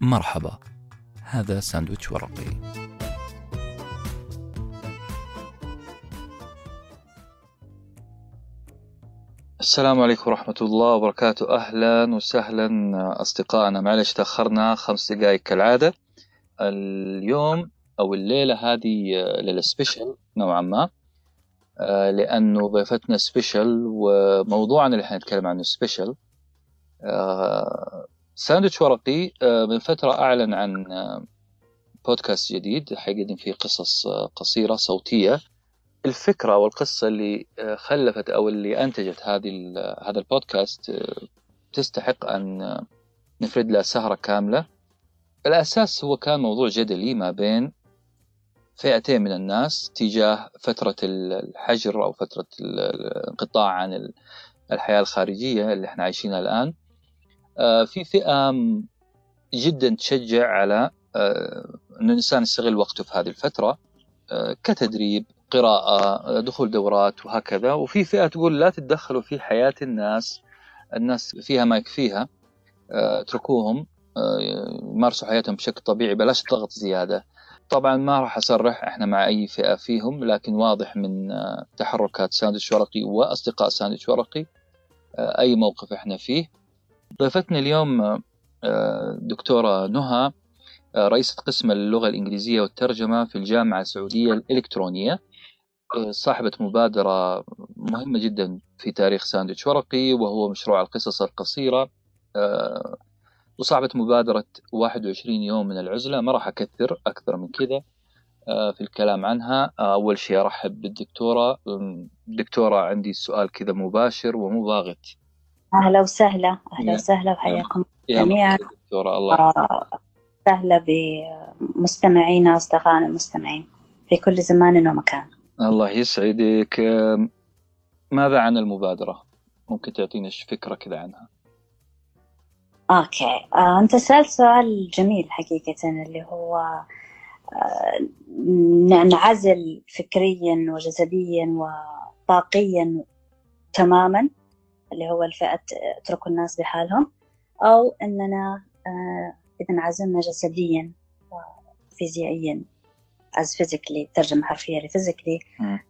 مرحبا. هذا ساندويتش ورقي. السلام عليكم ورحمة الله وبركاته. أهلا وسهلا أصدقائنا. معلش تأخرنا خمس دقائق كالعادة. اليوم أو الليلة هذه ليلة special نوعا ما. آه، لأنه ضيفتنا special وموضوعنا اللي حنتكلم عنه special آه، ساندويتش ورقي آه، من فترة أعلن عن بودكاست جديد حيقدم فيه قصص قصيرة صوتية. الفكرة والقصة اللي خلفت أو اللي أنتجت هذه هذا البودكاست تستحق أن نفرد لها سهرة كاملة. الأساس هو كان موضوع جدلي ما بين فئتين من الناس تجاه فترة الحجر أو فترة الانقطاع عن الحياة الخارجية اللي إحنا عايشينها الآن. آه، في فئة جدا تشجع على آه، أن الإنسان يستغل وقته في هذه الفترة آه، كتدريب قراءة دخول دورات وهكذا. وفي فئة تقول لا تتدخلوا في حياة الناس الناس فيها ما يكفيها اتركوهم يمارسوا حياتهم بشكل طبيعي بلاش ضغط زيادة. طبعا ما راح أصرح إحنا مع أي فئة فيهم لكن واضح من آه، تحركات ساندويتش ورقي وأصدقاء ساندويتش ورقي آه، أي موقف إحنا فيه ضيفتنا اليوم آه، دكتورة نهى رئيسة قسم اللغة الإنجليزية والترجمة في الجامعة السعودية الإلكترونية. صاحبة مبادرة مهمة جدا في تاريخ ساندويتش ورقي وهو مشروع القصص القصيرة. وصاحبة مبادرة 21 يوم من العزلة. ما راح أكثر أكثر من كذا آه، في الكلام عنها. آه، أول شيء أرحب بالدكتورة. دكتورة عندي سؤال كذا مباشر ومو ضاغط أهلا وسهلا. أهلا وسهلا وحياكم جميعا. الله سهلا بمستمعينا أصدقائنا المستمعين في كل زمان ومكان. الله يسعدك. ماذا عن المبادرة؟ ممكن تعطينا فكرة كذا عنها؟ أوكي. آه، أنت سألت سؤال جميل حقيقة اللي هو آه، نعزل فكريا وجسديا وطاقيا تماما. اللي هو الفئة اتركوا الناس بحالهم أو أننا آه، إذا انعزلنا جسديا وفيزيائيا as physically ترجمة حرفية ل physically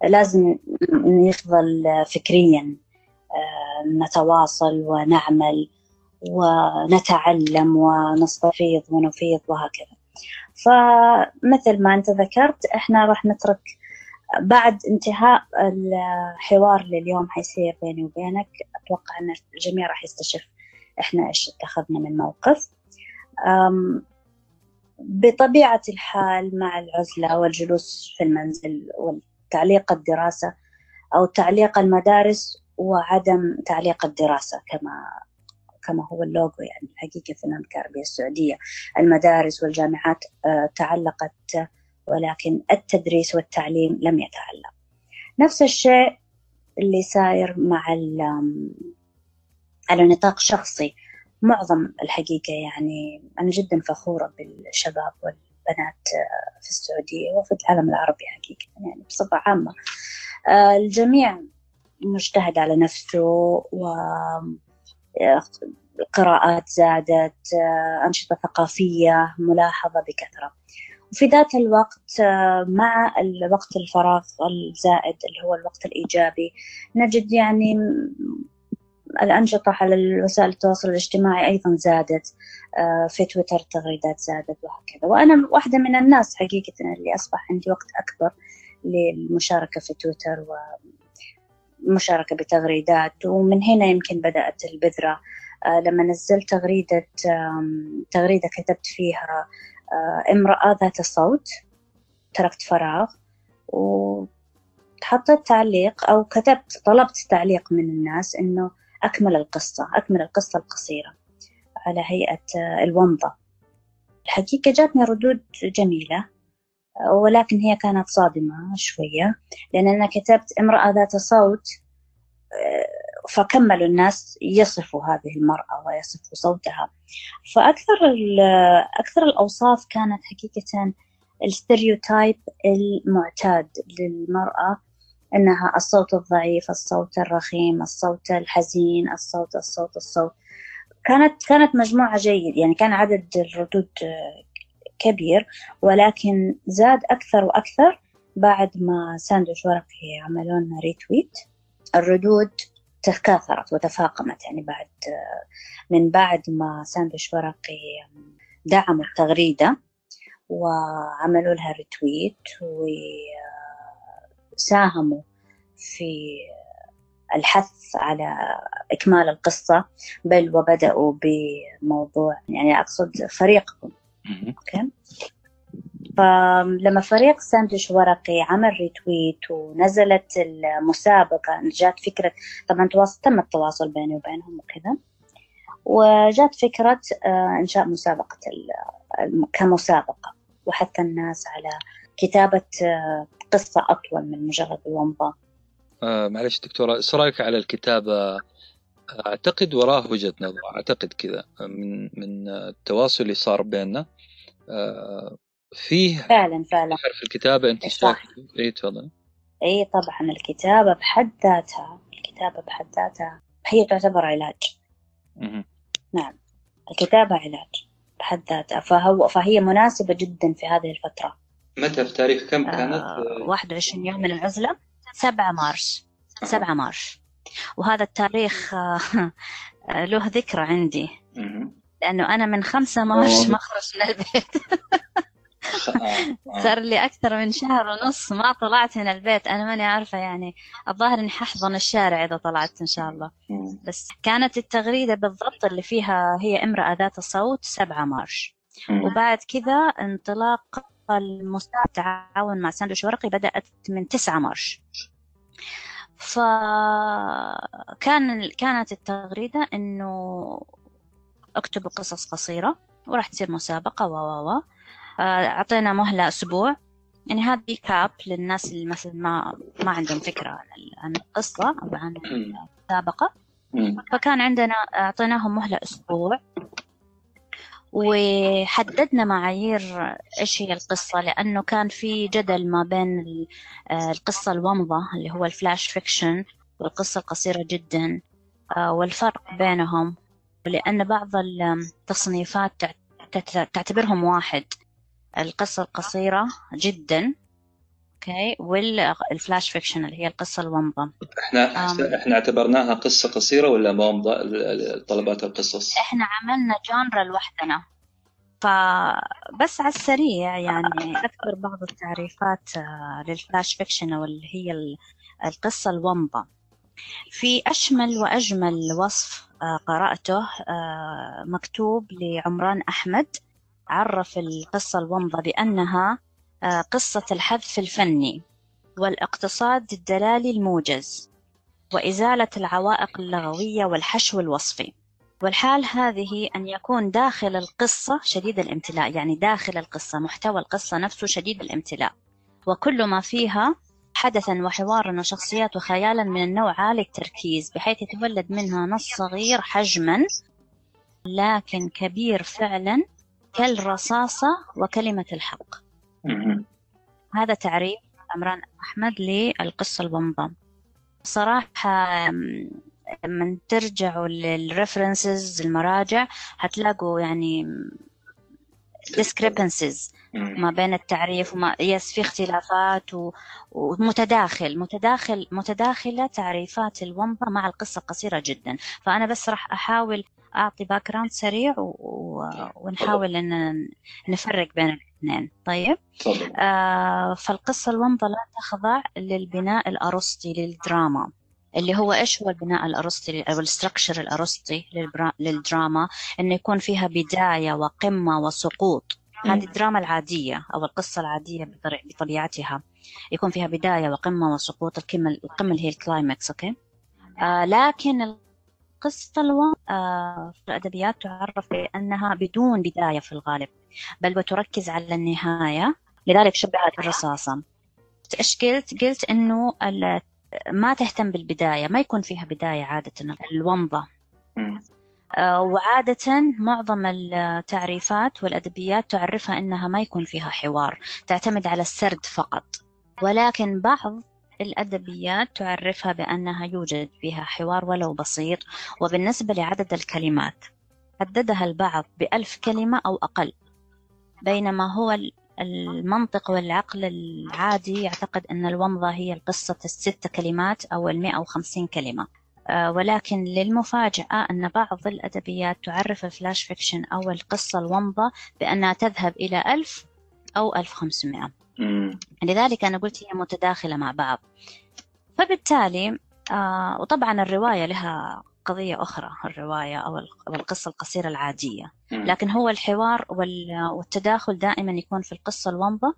لازم نفضل فكريا آه، نتواصل ونعمل ونتعلم ونستفيض ونفيض وهكذا. فمثل ما أنت ذكرت إحنا راح نترك بعد انتهاء الحوار لليوم حيصير بيني وبينك أتوقع أن الجميع راح يستشف إحنا إيش اتخذنا من موقف. بطبيعة الحال مع العزلة والجلوس في المنزل وتعليق الدراسة أو تعليق المدارس وعدم تعليق الدراسة كما كما هو اللوجو يعني الحقيقة في المملكة العربية السعودية. المدارس والجامعات آه، تعلقت ولكن التدريس والتعليم لم يتعلق. نفس الشيء اللي صاير مع على نطاق شخصي. معظم الحقيقة يعني أنا جدا فخورة بالشباب والبنات آه، في السعودية وفي العالم العربي حقيقة يعني بصفة عامة. آه، الجميع مجتهد على نفسه و قراءات زادت أنشطة ثقافية ملاحظة بكثرة. وفي ذات الوقت مع الوقت الفراغ الزائد اللي هو الوقت الإيجابي نجد يعني الأنشطة على وسائل التواصل الاجتماعي أيضا زادت في تويتر تغريدات زادت وهكذا. وأنا واحدة من الناس حقيقة اللي أصبح عندي وقت أكبر للمشاركة في تويتر ومشاركة بتغريدات. ومن هنا يمكن بدأت البذرة آه، لما نزلت تغريدة تغريدة كتبت فيها آه، امرأة ذات صوت تركت فراغ وحطيت تعليق أو كتبت طلبت تعليق من الناس إنه أكمل القصة أكمل القصة القصيرة على هيئة آه، الومضة. الحقيقة جاتني ردود جميلة ولكن هي كانت صادمة شوية لأن أنا كتبت امرأة ذات صوت فكملوا الناس يصفوا هذه المرأة ويصفوا صوتها فأكثر أكثر الأوصاف كانت حقيقة الستيريوتايب المعتاد للمرأة أنها الصوت الضعيف الصوت الرخيم الصوت الحزين الصوت الصوت الصوت. كانت كانت مجموعة جيد يعني كان عدد الردود كبير ولكن زاد أكثر وأكثر بعد ما ساندويتش ورقي عملوا لنا retweet الردود تكاثرت وتفاقمت يعني بعد من بعد ما ساندويتش ورقي دعموا التغريدة وعملوا لها retweet وساهموا في الحث على إكمال القصة بل وبدأوا بموضوع يعني أقصد فريقكم. okay؟ فلما فريق ساندويش ورقي عمل retweet ونزلت المسابقة جات فكرة طبعا تم التواصل بيني وبينهم وكذا. وجات فكرة آه، إنشاء مسابقة كمسابقة. وحث الناس على كتابة آه، قصة أطول من مجرد الومضة آه معلش دكتورة إيش رأيك على الكتابة؟ أعتقد وراه وجهة نظر أعتقد كذا من من التواصل اللي صار بيننا. آه فيه فعلا فعلا. في الكتابة أنت شايف؟ اي تفضل. اي طبعا الكتابة بحد ذاتها الكتابة بحد ذاتها. هي تعتبر علاج. مه. نعم. الكتابة علاج بحد ذاتها. فهو فهي مناسبة جدا في هذه الفترة. متى؟ في تاريخ كم كانت؟ آه 21 يوم من العزلة؟ 7 مارس. 7 مارس. وهذا التاريخ آه له ذكرى عندي. لأنه أنا من 5 مارس ما خرجت من البيت. صار لي أكثر من شهر ونص ما طلعت من البيت. أنا ماني عارفة يعني الظاهر إني ححضن الشارع إذا طلعت إن شاء الله. بس كانت التغريدة بالضبط اللي فيها هي امرأة ذات صوت 7 مارش. وبعد كذا انطلاق المسابقة التعاون مع ساندويتش ورقي بدأت من 9 March. فكان كانت التغريدة إنه اكتبوا قصص قصيرة وراح تصير مسابقة و و. أعطينا مهلة أسبوع. يعني هذه gap للناس اللي مثلا ما ما عندهم فكرة عن القصة أو عن المسابقة. فكان عندنا أعطيناهم مهلة أسبوع. وحددنا معايير إيش هي القصة لأنه كان في جدل ما بين القصة الومضة اللي هو ال flash fiction والقصة القصيرة جدا والفرق بينهم. لأن بعض التصنيفات تعتبرهم واحد. القصة القصيرة جدا okay وال flash fiction اللي هي القصة الومضة إحنا أم... إحنا اعتبرناها قصة قصيرة ولا ومضة طلبات القصص؟ إحنا عملنا genre لوحدنا. فبس على السريع يعني أذكر بعض التعريفات لل flash fiction أو اللي هي القصة الومضة في أشمل وأجمل وصف آه، قرأته آه، مكتوب لعمران أحمد. عرف القصة الومضة بأنها آه، قصة الحذف الفني والاقتصاد الدلالي الموجز وإزالة العوائق اللغوية والحشو الوصفي. والحال هذه أن يكون داخل القصة شديد الامتلاء يعني داخل القصة محتوى القصة نفسه شديد الامتلاء. وكل ما فيها حدثا وحوارا وشخصيات وخيالا من النوع عالي التركيز بحيث يتولد منها نص صغير حجما لكن كبير فعلا. كالرصاصة وكلمة الحق. هذا تعريف عمران أحمد للقصة الومضة. صراحة من ترجعوا لل references المراجع هتلاقوا يعني discrepancies ما بين التعريف وما يس في اختلافات و... ومتداخل. متداخل متداخلة تعريفات الومضة مع القصة قصيرة جدا. فأنا بس راح أحاول أعطي background سريع و... ونحاول أن نفرق بين الاثنين. طيب؟ آه فالقصة الومضة لا تخضع للبناء الأرسطي للدراما. اللي هو إيش هو البناء الأرسطي أو ال structure الأرسطي للدراما؟ إنه يكون فيها بداية وقمة وسقوط. هذه الدراما العادية أو القصة العادية بطبيعتها. يكون فيها بداية وقمة وسقوط. القمة القمة اللي هي ال climax okay؟ آه لكن القصة ألو... آه في الأدبيات تعرف بأنها بدون بداية في الغالب. بل وتركز على النهاية. لذلك شبهت الرصاصة إيش قلت؟ قلت إنه ما تهتم بالبداية ما يكون فيها بداية عادة الومضة. آه، وعادة معظم التعريفات والأدبيات تعرفها أنها ما يكون فيها حوار تعتمد على السرد فقط. ولكن بعض الأدبيات تعرفها بأنها يوجد فيها حوار ولو بسيط. وبالنسبة لعدد الكلمات حددها البعض بألف كلمة أو أقل. بينما هو المنطق والعقل العادي يعتقد أن الومضة هي القصة الست كلمات أو المئة وخمسين كلمة. آه، ولكن للمفاجأة أن بعض الأدبيات تعرف ال flash fiction أو القصة الومضة بأنها تذهب إلى ألف أو ألف خمسمائة لذلك أنا قلت هي متداخلة مع بعض. فبالتالي آه وطبعا الرواية لها قضية أخرى الرواية أو القصة القصيرة العادية. لكن هو الحوار والتداخل دائما يكون في القصة الومضة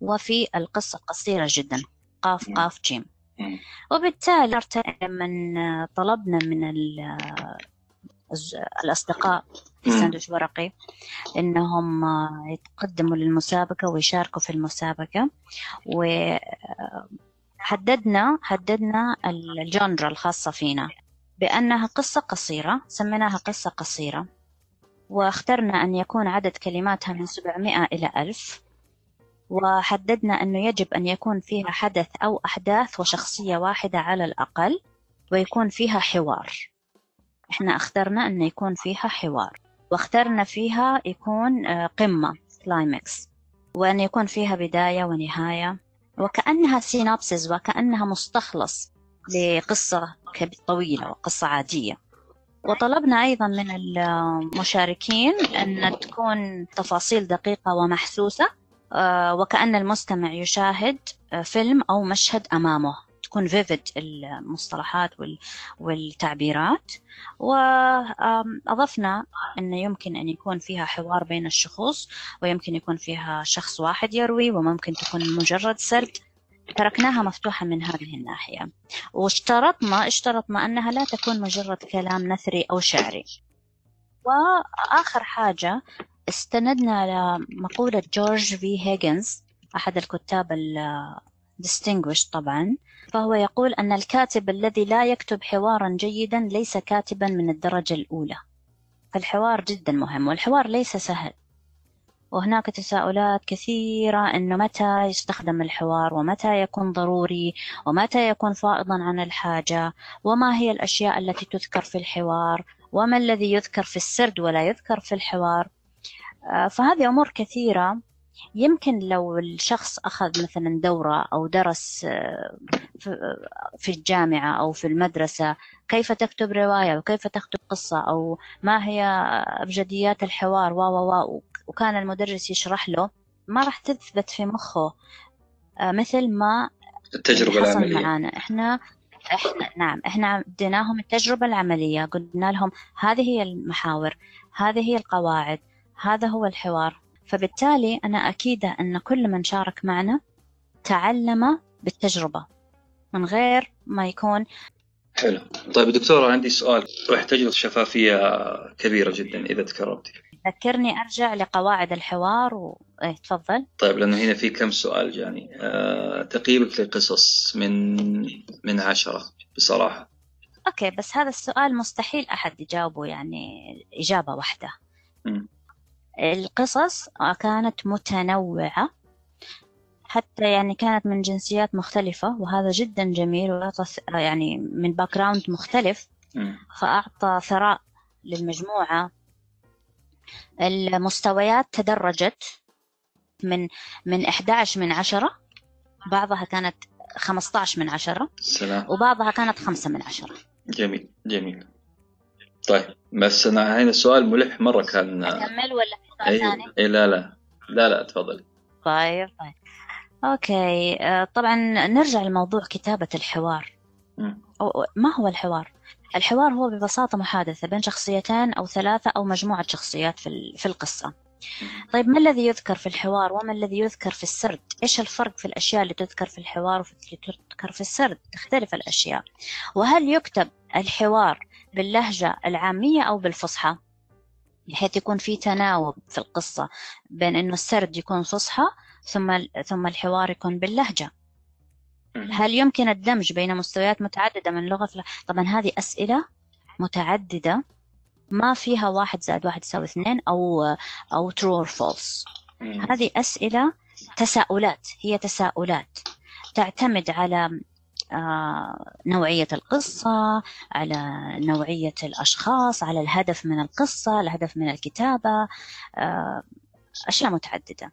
وفي القصة القصيرة جدا. قاف قاف جيم. وبالتالي لما طلبنا من الأصدقاء في ساندويتش ورقي إنهم يتقدموا للمسابقة ويشاركوا في المسابقة. وحددنا حددنا الجونرا الخاصة فينا. بأنها قصة قصيرة سميناها قصة قصيرة واخترنا أن يكون عدد كلماتها من 700 إلى 1000 وحددنا أنه يجب أن يكون فيها حدث أو أحداث وشخصية واحدة على الأقل ويكون فيها حوار. إحنا اخترنا أن يكون فيها حوار واخترنا فيها يكون آه، قمة climax وأن يكون فيها بداية ونهاية وكأنها synopsis وكأنها مستخلص لقصة طويلة وقصة عادية. وطلبنا أيضا من المشاركين أن تكون تفاصيل دقيقة ومحسوسة آه، وكأن المستمع يشاهد آه، فيلم أو مشهد أمامه. تكون فيفيد المصطلحات والتعبيرات. وأضفنا أنه يمكن أن يكون فيها حوار بين الشخوص ويمكن يكون فيها شخص واحد يروي وممكن تكون مجرد سرد. تركناها مفتوحة من هذه الناحية. واشترطنا اشترطنا أنها لا تكون مجرد كلام نثري أو شعري. وآخر حاجة استندنا لمقولة جورج في هيجنز أحد الكتاب distinguished طبعا فهو يقول أن الكاتب الذي لا يكتب حوارا جيدا ليس كاتبا من الدرجة الأولى. فالحوار جدا مهم والحوار ليس سهل. وهناك تساؤلات كثيرة أنه متى يستخدم الحوار ومتى يكون ضروري ومتى يكون فائضا عن الحاجة وما هي الأشياء التي تذكر في الحوار وما الذي يذكر في السرد ولا يذكر في الحوار. آه، فهذه أمور كثيرة. يمكن لو الشخص أخذ مثلا دورة أو درس آه، في الجامعة أو في المدرسة كيف تكتب رواية وكيف تكتب قصة أو ما هي أبجديات الحوار و و وكان المدرس يشرح له ما راح تثبت في مخه آه، مثل ما التجربة حصل العملية. معانا. إحنا إحنا نعم إحنا اديناهم التجربة العملية قلنا لهم هذه هي المحاور هذه هي القواعد هذا هو الحوار. فبالتالي أنا أكيدة أن كل من شارك معنا تعلم بالتجربة من غير ما يكون حلو. طيب دكتورة عندي سؤال. تجربة شفافية كبيرة جدا إذا تكررتي. ذكرني أرجع لقواعد الحوار و... إيه تفضل. طيب لأنه هنا في كم سؤال جاني. أه... تقييمك للقصص من من عشرة بصراحة. أوكي بس هذا السؤال مستحيل أحد يجاوبه يعني إجابة واحدة. م. القصص كانت متنوعة حتى يعني كانت من جنسيات مختلفة وهذا جدا جميل وأعطى يعني من background مختلف فأعطى ثراء للمجموعة. المستويات تدرجت من من 11 من عشرة بعضها كانت 15 من عشرة سلام. وبعضها كانت خمسة من عشرة. جميل جميل. طيب بس أنا هنا السؤال ملح مرة كان أكمل ولا أي... أي لا لا. لا لا تفضلي طيب طيب. أوكي آه، طبعا نرجع لموضوع كتابة الحوار. أو ما هو الحوار؟ الحوار هو ببساطة محادثة بين شخصيتين أو ثلاثة أو مجموعة شخصيات في القصة. طيب ما الذي يذكر في الحوار وما الذي يذكر في السرد؟ إيش الفرق في الأشياء اللي تذكر في الحوار وفي اللي تذكر في السرد؟ تختلف الأشياء. وهل يكتب الحوار باللهجة العامية أو بالفصحى؟ بحيث يكون في تناوب في القصة بين إنه السرد يكون فصحى ثم ثم الحوار يكون باللهجة هل يمكن الدمج بين مستويات متعددة من لغة طبعا هذه أسئلة متعددة. ما فيها واحد زائد واحد يساوي اثنين أو أو true or false. هذه أسئلة تساؤلات هي تساؤلات تعتمد على آه، نوعية القصة على نوعية الأشخاص على الهدف من القصة الهدف من الكتابة آه، أشياء متعددة.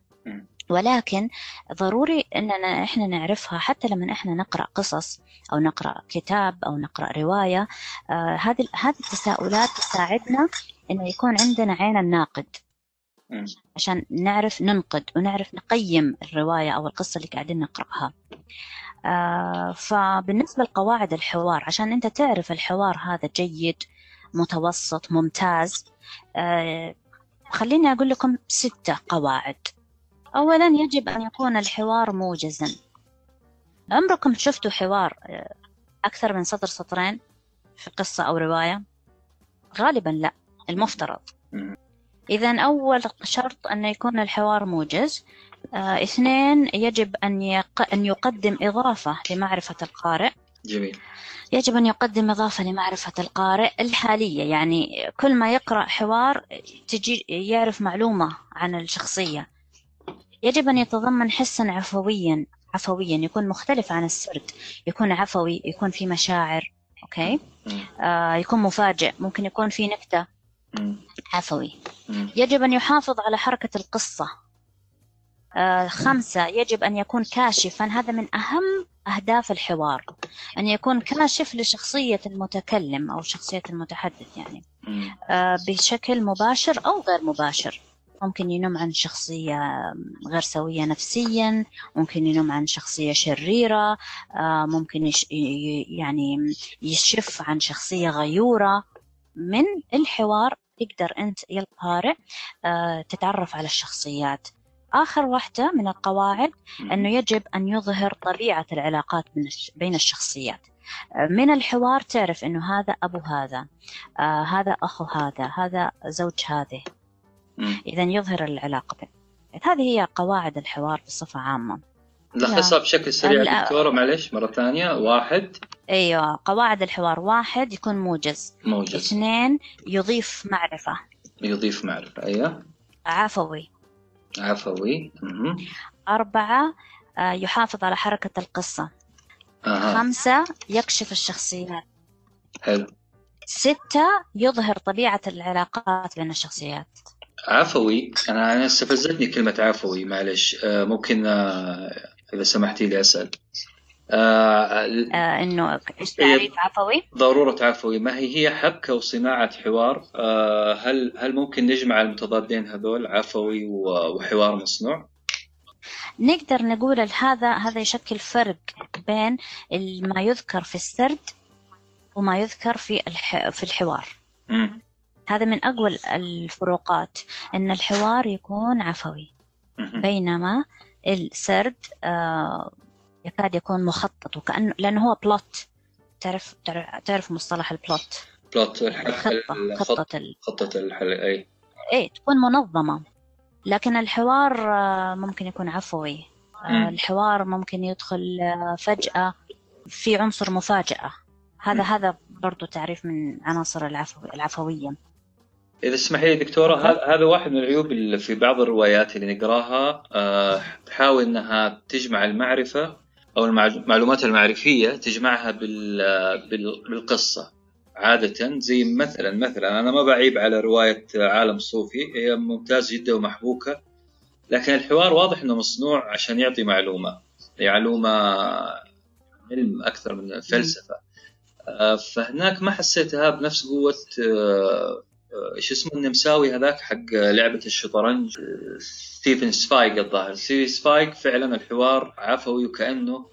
ولكن ضروري إننا إحنا نعرفها حتى لما إحنا نقرأ قصص أو نقرأ كتاب أو نقرأ رواية آه هذه هذه التساؤلات تساعدنا إنه يكون عندنا عين الناقد. عشان نعرف ننقد ونعرف نقيم الرواية أو القصة اللي قاعدين نقرأها. آه فبالنسبة لقواعد الحوار عشان أنت تعرف الحوار هذا جيد متوسط ممتاز آه خليني أقول لكم ستة قواعد. أولا يجب أن يكون الحوار موجزا. عمركم شفتوا حوار آه، أكثر من سطر سطرين في قصة أو رواية؟ غالبا لا المفترض. إذا أول شرط أن يكون الحوار موجز. آه، اثنين يجب أن, يق... أن يقدم إضافة لمعرفة القارئ. جميل. يجب أن يقدم إضافة لمعرفة القارئ الحالية يعني كل ما يقرأ حوار تجي يعرف معلومة عن الشخصية. يجب أن يتضمن حسا عفويا عفويا يكون مختلف عن السرد. يكون عفوي يكون في مشاعر أوكي؟ آه يكون مفاجئ ممكن يكون في نكتة. عفوي. يجب أن يحافظ على حركة القصة. آه خمسة يجب أن يكون كاشفا. هذا من أهم أهداف الحوار. أن يكون كاشف لشخصية المتكلم أو شخصية المتحدث يعني. آه بشكل مباشر أو غير مباشر. ممكن ينم عن شخصية غير سوية نفسيا ممكن ينم عن شخصية شريرة آه، ممكن يش يعني يشف عن شخصية غيورة. من الحوار تقدر أنت يا القارئ آه، تتعرف على الشخصيات. آخر واحدة من القواعد أنه يجب أن يظهر طبيعة العلاقات بين الشخصيات. من الحوار تعرف أنه هذا أبو هذا آه هذا أخو هذا هذا زوج هذه. إذا يظهر العلاقة بين هذه هي قواعد الحوار بصفة عامة. نلخصها بشكل سريع دكتورة معلش مرة ثانية. واحد. أيوة قواعد الحوار. واحد يكون موجز. موجز. اثنين يضيف معرفة. يضيف معرفة أيوة. عفوي. عفوي. مه. أربعة آه، يحافظ على حركة القصة. أه. خمسة يكشف الشخصيات. حلو. ستة يظهر طبيعة العلاقات بين الشخصيات. عفوي أنا أنا استفزتني كلمة عفوي معلش آه ممكن آه إذا سمحتي لي أسأل آه إنه إيش تعريف عفوي؟ ضرورة عفوي ما هي هي حبكة وصناعة حوار آه هل هل ممكن نجمع المتضادين هذول عفوي وحوار مصنوع؟ نقدر نقول هذا هذا يشكل فرق بين ما يذكر في السرد وما يذكر في في الحوار. م. هذا من أقوى الفروقات أن الحوار يكون عفوي. بينما السرد آه، يكاد يكون مخطط وكأنه لأنه هو بلوت تعرف تعرف مصطلح البلوت بلوت الخطة خطة خطة الحل أي. إيه تكون منظمة. لكن الحوار آه، ممكن يكون عفوي. آه، الحوار ممكن يدخل فجأة في عنصر مفاجأة. هذا هذا برضو تعريف من عناصر العفو العفوية. إذا تسمحي لي دكتورة هذا واحد من العيوب اللي في بعض الروايات اللي نقراها آه، تحاول إنها تجمع المعرفة أو المعلومات المعرفية تجمعها بالقصة. عادة زي مثلا مثلا أنا ما بعيب على رواية عالم صوفي هي ممتاز جدا ومحبوكة لكن الحوار واضح إنه مصنوع عشان يعطي معلومة معلومه علم أكثر من فلسفة. آه، فهناك ما حسيتها بنفس قوة آه، إيش اسمه النمساوي هذاك حق لعبة الشطرنج؟ ستيفن زفايق الظاهر. ستيفن زفايق فعلا الحوار عفوي وكأنه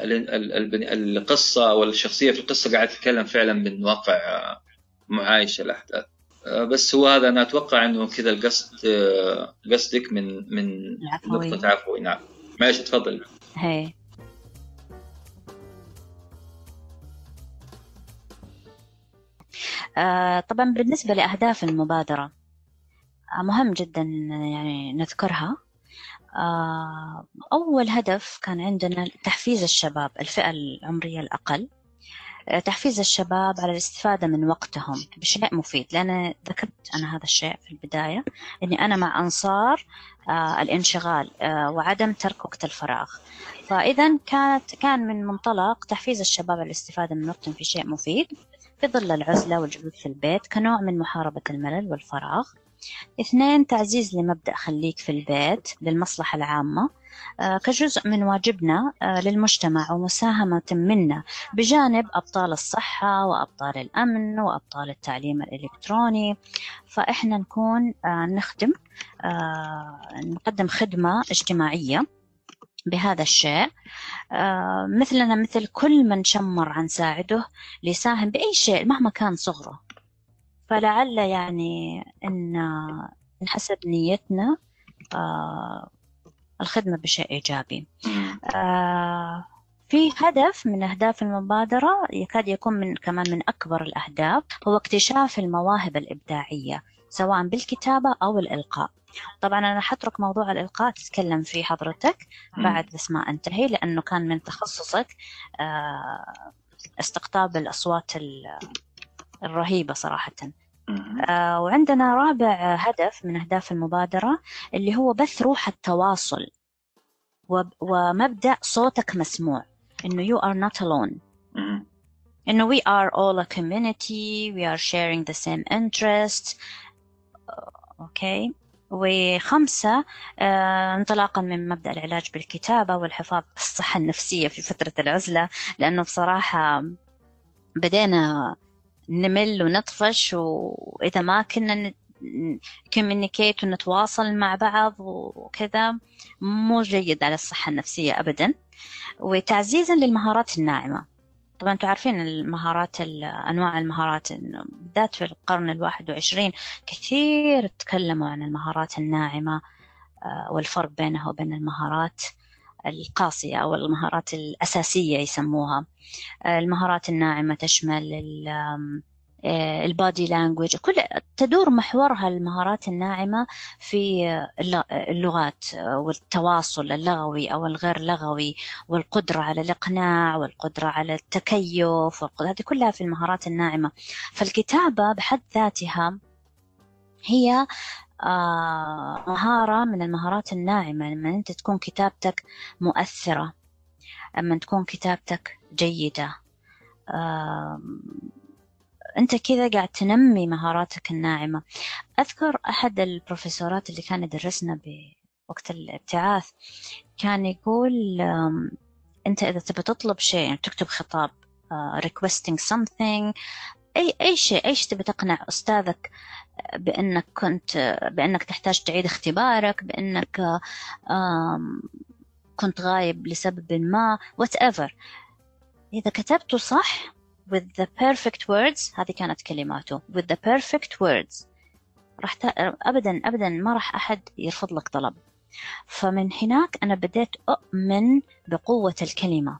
القصة أو الشخصية في القصة قاعدة تتكلم فعلا من واقع معايشة الأحداث. بس هو هذا أنا أتوقع إنه كذا القصد قصدك من من نقطة عفوي. نعم. معلش تفضل. هي. طبعا بالنسبة لأهداف المبادرة آه، مهم جدا يعني نذكرها. آه، أول هدف كان عندنا تحفيز الشباب الفئة العمرية الأقل. آه، تحفيز الشباب على الاستفادة من وقتهم بشيء مفيد. لأن ذكرت أنا هذا الشيء في البداية أني أنا مع أنصار آه، الانشغال وعدم ترك وقت الفراغ. فإذا كانت كان من منطلق تحفيز الشباب على الاستفادة من وقتهم في شيء مفيد. في ظل العزلة والجلوس في البيت كنوع من محاربة الملل والفراغ. اثنين تعزيز لمبدأ خليك في البيت للمصلحة العامة. آه، كجزء من واجبنا آه، للمجتمع ومساهمة منا بجانب أبطال الصحة وأبطال الأمن وأبطال التعليم الإلكتروني. فإحنا نكون آه، نخدم نقدم خدمة اجتماعية. بهذا الشيء. مثلنا مثل كل من شمر عن ساعده ليساهم بأي شيء مهما كان صغره. فلعل يعني إن نحسب نيتنا الخدمة بشيء إيجابي. آه في هدف من أهداف المبادرة يكاد يكون من كمان من أكبر الأهداف هو اكتشاف المواهب الإبداعية. سواء بالكتابة أو الإلقاء. طبعا أنا حترك موضوع الإلقاء تتكلم فيه حضرتك بعد بس ما أنتهي لأنه كان من تخصصك آه استقطاب الأصوات الرهيبة صراحة. آه وعندنا رابع هدف من أهداف المبادرة اللي هو بث روح التواصل ومبدأ صوتك مسموع إنه you are not alone. إنه we are all a community we are sharing the same interests أوكي. وخمسة آه انطلاقا من مبدأ العلاج بالكتابة والحفاظ على الصحة النفسية في فترة العزلة لأنه بصراحة بدينا نمل ونطفش وإذا ما كنا كوميونيكيت ونتواصل مع بعض وكذا مو جيد على الصحة النفسية أبدا. وتعزيزا للمهارات الناعمة. طبعا أنتم عارفين المهارات أنواع المهارات بالذات في القرن الواحد وعشرين كثير تكلموا عن المهارات الناعمة آه، والفرق بينها وبين المهارات القاسية أو المهارات الأساسية يسموها. آه، المهارات الناعمة تشمل البادي لانجوج كل تدور محورها المهارات الناعمة في اللغات والتواصل اللغوي أو الغير لغوي والقدرة على الإقناع والقدرة على التكيف هذه كلها في المهارات الناعمة. فالكتابة بحد ذاتها هي آه، مهارة من المهارات الناعمة. لما أنت تكون كتابتك مؤثرة لما تكون كتابتك جيدة أنت كذا قاعد تنمي مهاراتك الناعمة. أذكر أحد البروفيسورات اللي كان يدرسنا بوقت الابتعاث كان يقول أنت إذا تبي تطلب شيء يعني تكتب خطاب uh, requesting something أي أي شيء أي شيء تبي تقنع أستاذك بأنك كنت بأنك تحتاج تعيد اختبارك بأنك كنت غايب لسبب ما whatever. إذا كتبته صح with the perfect words. هذه كانت كلماته. with the perfect words. راح ت... أبدا أبدا ما راح أحد يرفض لك طلب. فمن هناك أنا بديت أؤمن بقوة الكلمة.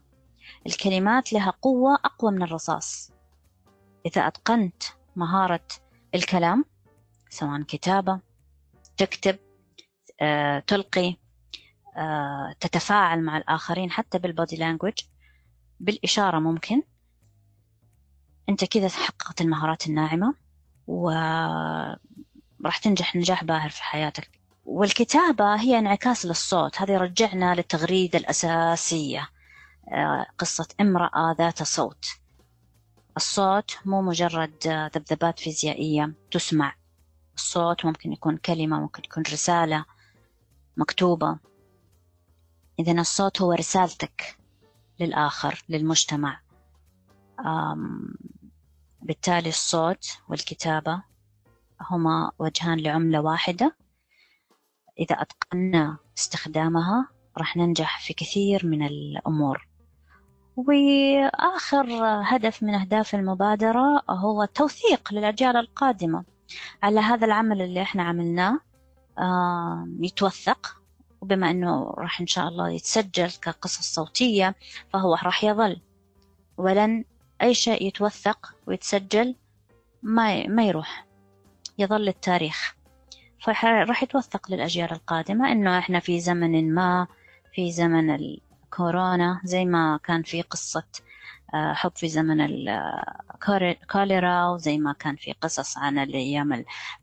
الكلمات لها قوة أقوى من الرصاص. إذا أتقنت مهارة الكلام سواء كتابة تكتب آه، تلقي آه، تتفاعل مع الآخرين حتى بالبودي لانجوج بالإشارة ممكن. أنت كذا حققت المهارات الناعمة وراح تنجح نجاح باهر في حياتك. والكتابة هي انعكاس للصوت هذه رجعنا للتغريدة الأساسية آه، قصة امرأة ذات صوت. الصوت مو مجرد ذبذبات فيزيائية تسمع الصوت ممكن يكون كلمة ممكن يكون رسالة مكتوبة. إذا الصوت هو رسالتك للآخر للمجتمع. بالتالي الصوت والكتابة هما وجهان لعملة واحدة. إذا أتقنا استخدامها راح ننجح في كثير من الأمور. وآخر هدف من أهداف المبادرة هو التوثيق للأجيال القادمة. على هذا العمل اللي إحنا عملناه يتوثق. وبما أنه راح إن شاء الله يتسجل كقصص صوتية فهو راح يظل. ولن أي شيء يتوثق ويتسجل ما ما يروح يظل التاريخ. فراح يتوثق للأجيال القادمة إنه إحنا في زمن ما في زمن الكورونا زي ما كان في قصة حب في زمن الكوليرا وزي ما كان في قصص عن الأيام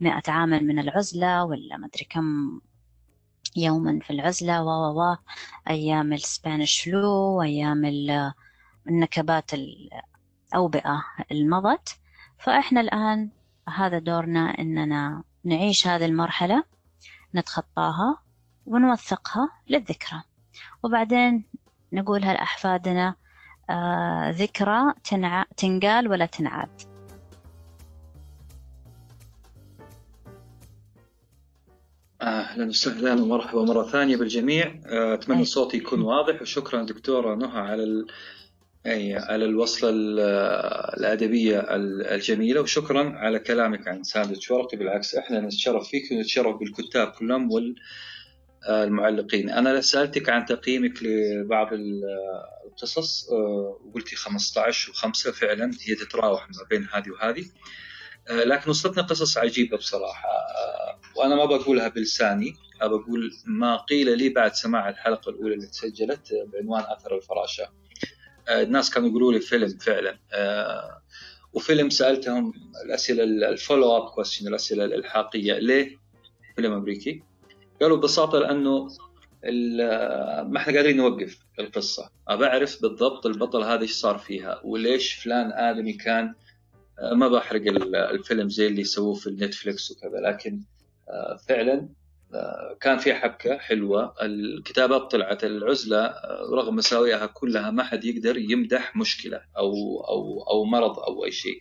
المئة عام من العزلة ولا مدري كم يوما في العزلة و و أيام السبانيش فلو وأيام النكبات الأوبئة المضت فإحنا الآن هذا دورنا إننا نعيش هذه المرحلة نتخطاها ونوثقها للذكرى. وبعدين نقولها لأحفادنا آه ذكرى تنع... تنقال ولا تنعاد؟ أهلا وسهلا ومرحبا مرة ثانية بالجميع. آه، أتمنى صوتي يكون واضح وشكرا دكتورة نهى على. أي على الوصلة الأدبية الجميلة وشكرا على كلامك عن ساندويتش ورقي. بالعكس إحنا نتشرف فيك ونتشرف بالكتاب كلهم والمعلقين. أنا سألتك عن تقييمك لبعض القصص آه، وقلتي 15 و5 فعلا هي تتراوح ما بين هذه وهذه. آه، لكن وصلتنا قصص عجيبة بصراحة آه، وأنا ما بقولها بلساني بقول ما قيل لي بعد سماع الحلقة الأولى اللي تسجلت بعنوان أثر الفراشة. الناس كانوا يقولوا لي فيلم فعلا. آه، وفيلم سألتهم الأسئلة ال follow up question الأسئلة الإلحاقية ليه؟ فيلم أمريكي؟ قالوا ببساطة لأنه ما إحنا قادرين نوقف القصة. أبى أعرف بالضبط البطل هذا إيش صار فيها وليش فلان آدمي كان آه، ما بحرق الفيلم زي اللي سووه في النتفلكس وكذا. لكن فعلا كان في حبكة حلوة. الكتابات طلعت العزلة رغم مساوئها كلها ما حد يقدر يمدح مشكلة أو أو أو مرض أو أي شيء.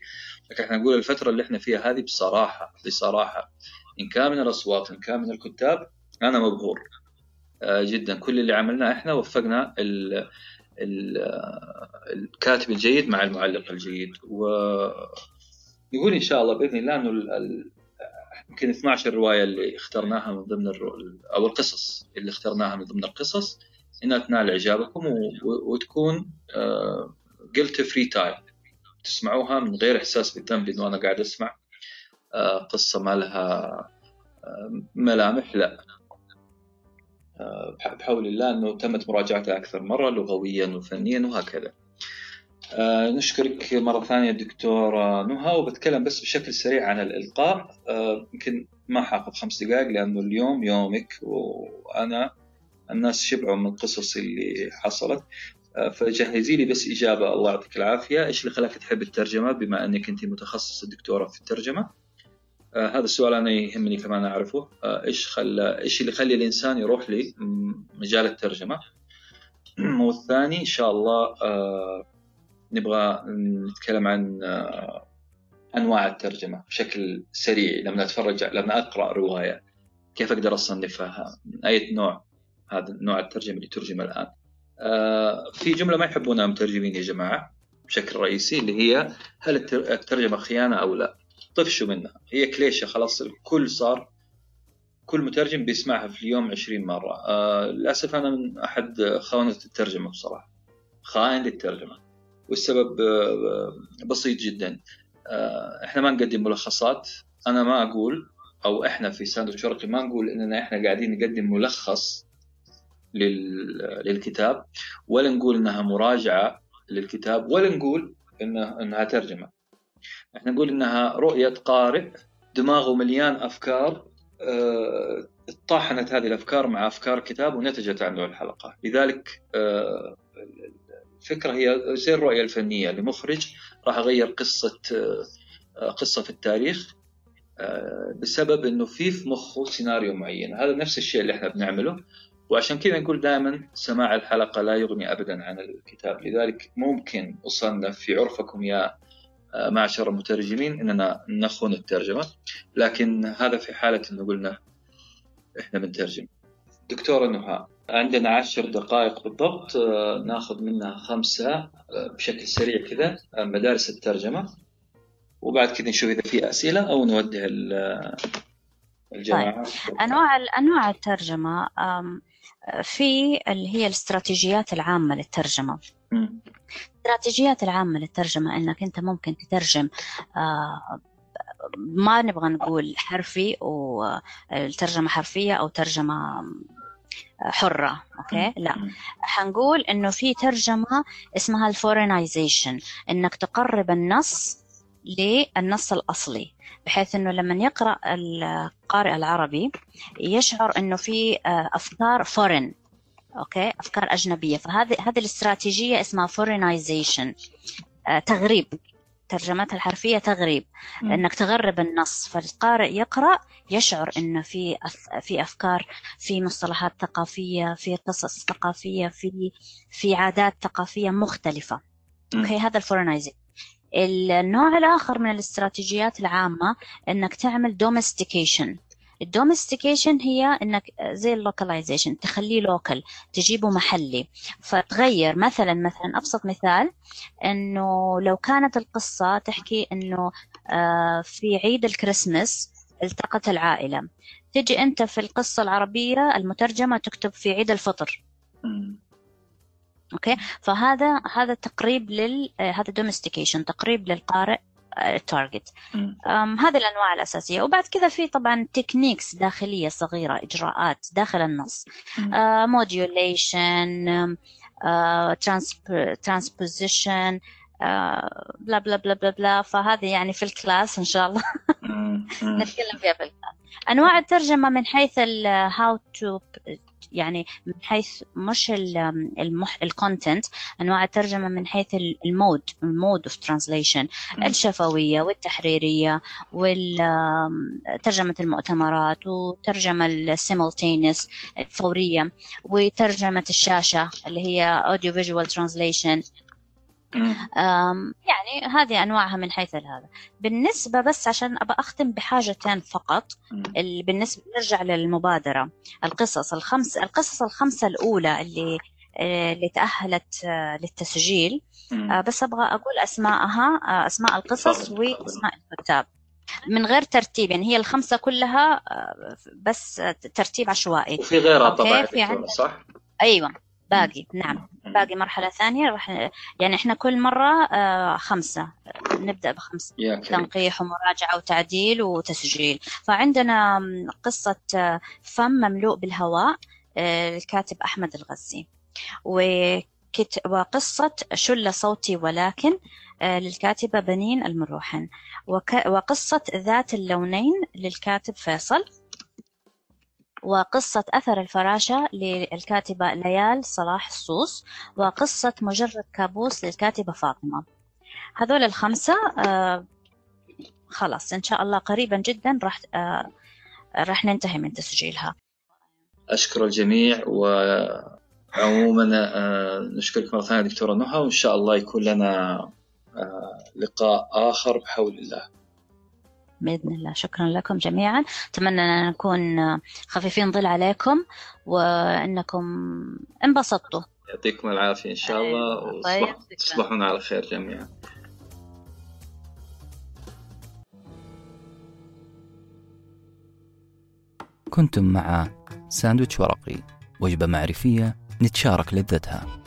لكن إحنا نقول الفترة اللي إحنا فيها هذه بصراحة بصراحة إن كان من الأصوات إن كان من الكتاب أنا مبهور آه، جدا. كل اللي عملناه إحنا وفقنا ال الكاتب الجيد مع المعلق الجيد. و نقول إن شاء الله بإذن الله إنه يمكن 12 رواية اللي اخترناها من ضمن الرو... أو القصص اللي اخترناها من ضمن القصص. انها تنال إعجابكم و... وتكون قلت free time تسمعوها من غير إحساس بالذنب إنه أنا قاعد أسمع. آه، قصة ما لها آه، ملامح لا. آه، بحول الله إنه تمت مراجعتها أكثر مرة لغويا وفنيا وهكذا. آه نشكرك مرة ثانية دكتورة نهى وبتكلم بس بشكل سريع عن الإلقاء. آه يمكن ما حاخذ خمس دقائق لأنه اليوم يومك وأنا الناس شبعوا من القصص اللي حصلت. آه فجهزي لي بس إجابة. الله يعطيك العافية. إيش اللي خلاك تحب الترجمة؟ بما أنك أنت متخصصة دكتورة في الترجمة. هذا السؤال أنا يهمني كمان أعرفه. إيش خلى إيش اللي يخلي الإنسان يروح لمجال الترجمة؟ والثاني إن شاء الله نبغى نتكلم عن آه، أنواع الترجمة بشكل سريع لما أتفرج لما أقرأ رواية. كيف أقدر أصنفها؟ من أي نوع؟ هذا نوع الترجمة اللي ترجم الآن. آه، في جملة ما يحبونها المترجمين يا جماعة بشكل رئيسي اللي هي هل الترجمة خيانة أو لا؟ طفشوا منها. هي كليشة خلاص الكل صار كل مترجم بيسمعها في اليوم 20 مرة. آه للأسف أنا من أحد خونة الترجمة بصراحة. خائن للترجمة. والسبب آه، بسيط جدا. آه، إحنا ما نقدم ملخصات. أنا ما أقول أو إحنا في ساندوتش شرقي ما نقول إننا إحنا قاعدين نقدم ملخص للكتاب ولا نقول إنها مراجعة للكتاب ولا نقول انها إنها ترجمة. إحنا نقول إنها رؤية قارئ دماغه مليان أفكار آه طاحنت هذه الأفكار مع أفكار كتاب ونتجت عنه الحلقة. لذلك آه الفكرة هي زي الرؤية الفنية. لمخرج راح أغير قصة آه، قصة في التاريخ آه، بسبب إنه في في مخه سيناريو معين. هذا نفس الشيء اللي إحنا بنعمله. وعشان كذا نقول دائما سماع الحلقة لا يغني ابدا عن الكتاب. لذلك ممكن أصنف في عرفكم يا آه، معشر المترجمين إننا نخون الترجمة. لكن هذا في حالة إنه قلنا إحنا بنترجم. دكتورة نهى. عندنا عشر دقائق بالضبط آه، ناخذ منها خمسة آه، بشكل سريع كذا آه، مدارس الترجمة. وبعد كذا نشوف إذا في أسئلة أو نوجه الجماعة. طيب. أنواع أنواع الترجمة في اللي هي الاستراتيجيات العامة للترجمة. الاستراتيجيات العامة للترجمة أنك أنت ممكن تترجم ما نبغى نقول حرفي والترجمة حرفية أو ترجمة حرة okay؟ لا. حنقول إنه في ترجمة اسمها ال foreignization إنك تقرب النص للنص الأصلي بحيث إنه لما يقرأ القارئ العربي يشعر إنه في آه، أفكار foreign okay؟ أفكار أجنبية. فهذه هذه الاستراتيجية اسمها foreignization آه، تغريب. ترجمتها الحرفية تغريب م. انك تغرب النص فالقارئ يقرأ يشعر إنه في في أفكار في مصطلحات ثقافية في قصص ثقافية في في عادات ثقافية مختلفة م. okay هذا ال foreignization النوع الآخر من الاستراتيجيات العامة أنك تعمل domestication ال domestication هي إنك زي ال localization تخليه local تجيبه محلي. فتغير مثلا مثلا أبسط مثال إنه لو كانت القصة تحكي إنه آه، في عيد الكريسماس التقت العائلة. تجي أنت في القصة العربية المترجمة تكتب في عيد الفطر. okay؟ فهذا هذا تقريب لل آه، هذا domestication تقريب للقارئ. ال target هذه الأنواع الأساسية. وبعد كذا في طبعا techniques داخلية صغيرة إجراءات داخل النص. modulation transposition bla bla bla bla bla فهذه يعني في ال class إن شاء الله. نتكلم فيها في ال class. أنواع الترجمة من حيث how to يعني من حيث مش المح... ال content أنواع الترجمة من حيث ال mode ال mode of translation الشفوية والتحريرية وترجمه المؤتمرات وترجمة ال simultaneous الفورية وترجمة الشاشة اللي هي audio visual translation يعني هذه أنواعها من حيث هذا. بالنسبة بس عشان ابى أختم بحاجتين فقط بالنسبة نرجع للمبادرة. القصص الخمس القصص الخمسة الأولى اللي آه، اللي تأهلت آه، للتسجيل. آه، بس أبغى أقول أسماءها أسماء القصص وأسماء الكتاب. من غير ترتيب يعني هي الخمسة كلها بس ترتيب عشوائي. وفي غيرها طبعا في صح؟ أيوة. باقي. نعم. باقي مرحلة ثانية. راح يعني إحنا كل مرة آه، خمسة. نبدأ بخمسة. تنقيح ومراجعة وتعديل وتسجيل. فعندنا قصة آه، فم مملوء بالهواء آه، الكاتب أحمد الغزي. وقصة شل صوتي ولكن للكاتبة بنين المروحن. وقصة ذات اللونين للكاتب فيصل. وقصة أثر الفراشة للكاتبة ليال صلاح الصوص وقصة مجرد كابوس للكاتبة فاطمة. هذول الخمسة آه خلاص إن شاء الله قريبا جدا راح آه راح ننتهي من تسجيلها. أشكر الجميع وعموما آه نشكرك مرة ثانية دكتورة نهى وإن شاء الله يكون لنا آه لقاء آخر بحول الله. بإذن الله. شكرا لكم جميعا. أتمنى أن نكون خفيفين ظل عليكم وأنكم انبسطتوا. يعطيكم العافية إن شاء الله. طيب. وتصبحون على خير جميعا. كنتم مع ساندويتش ورقي. وجبة معرفية نتشارك لذتها.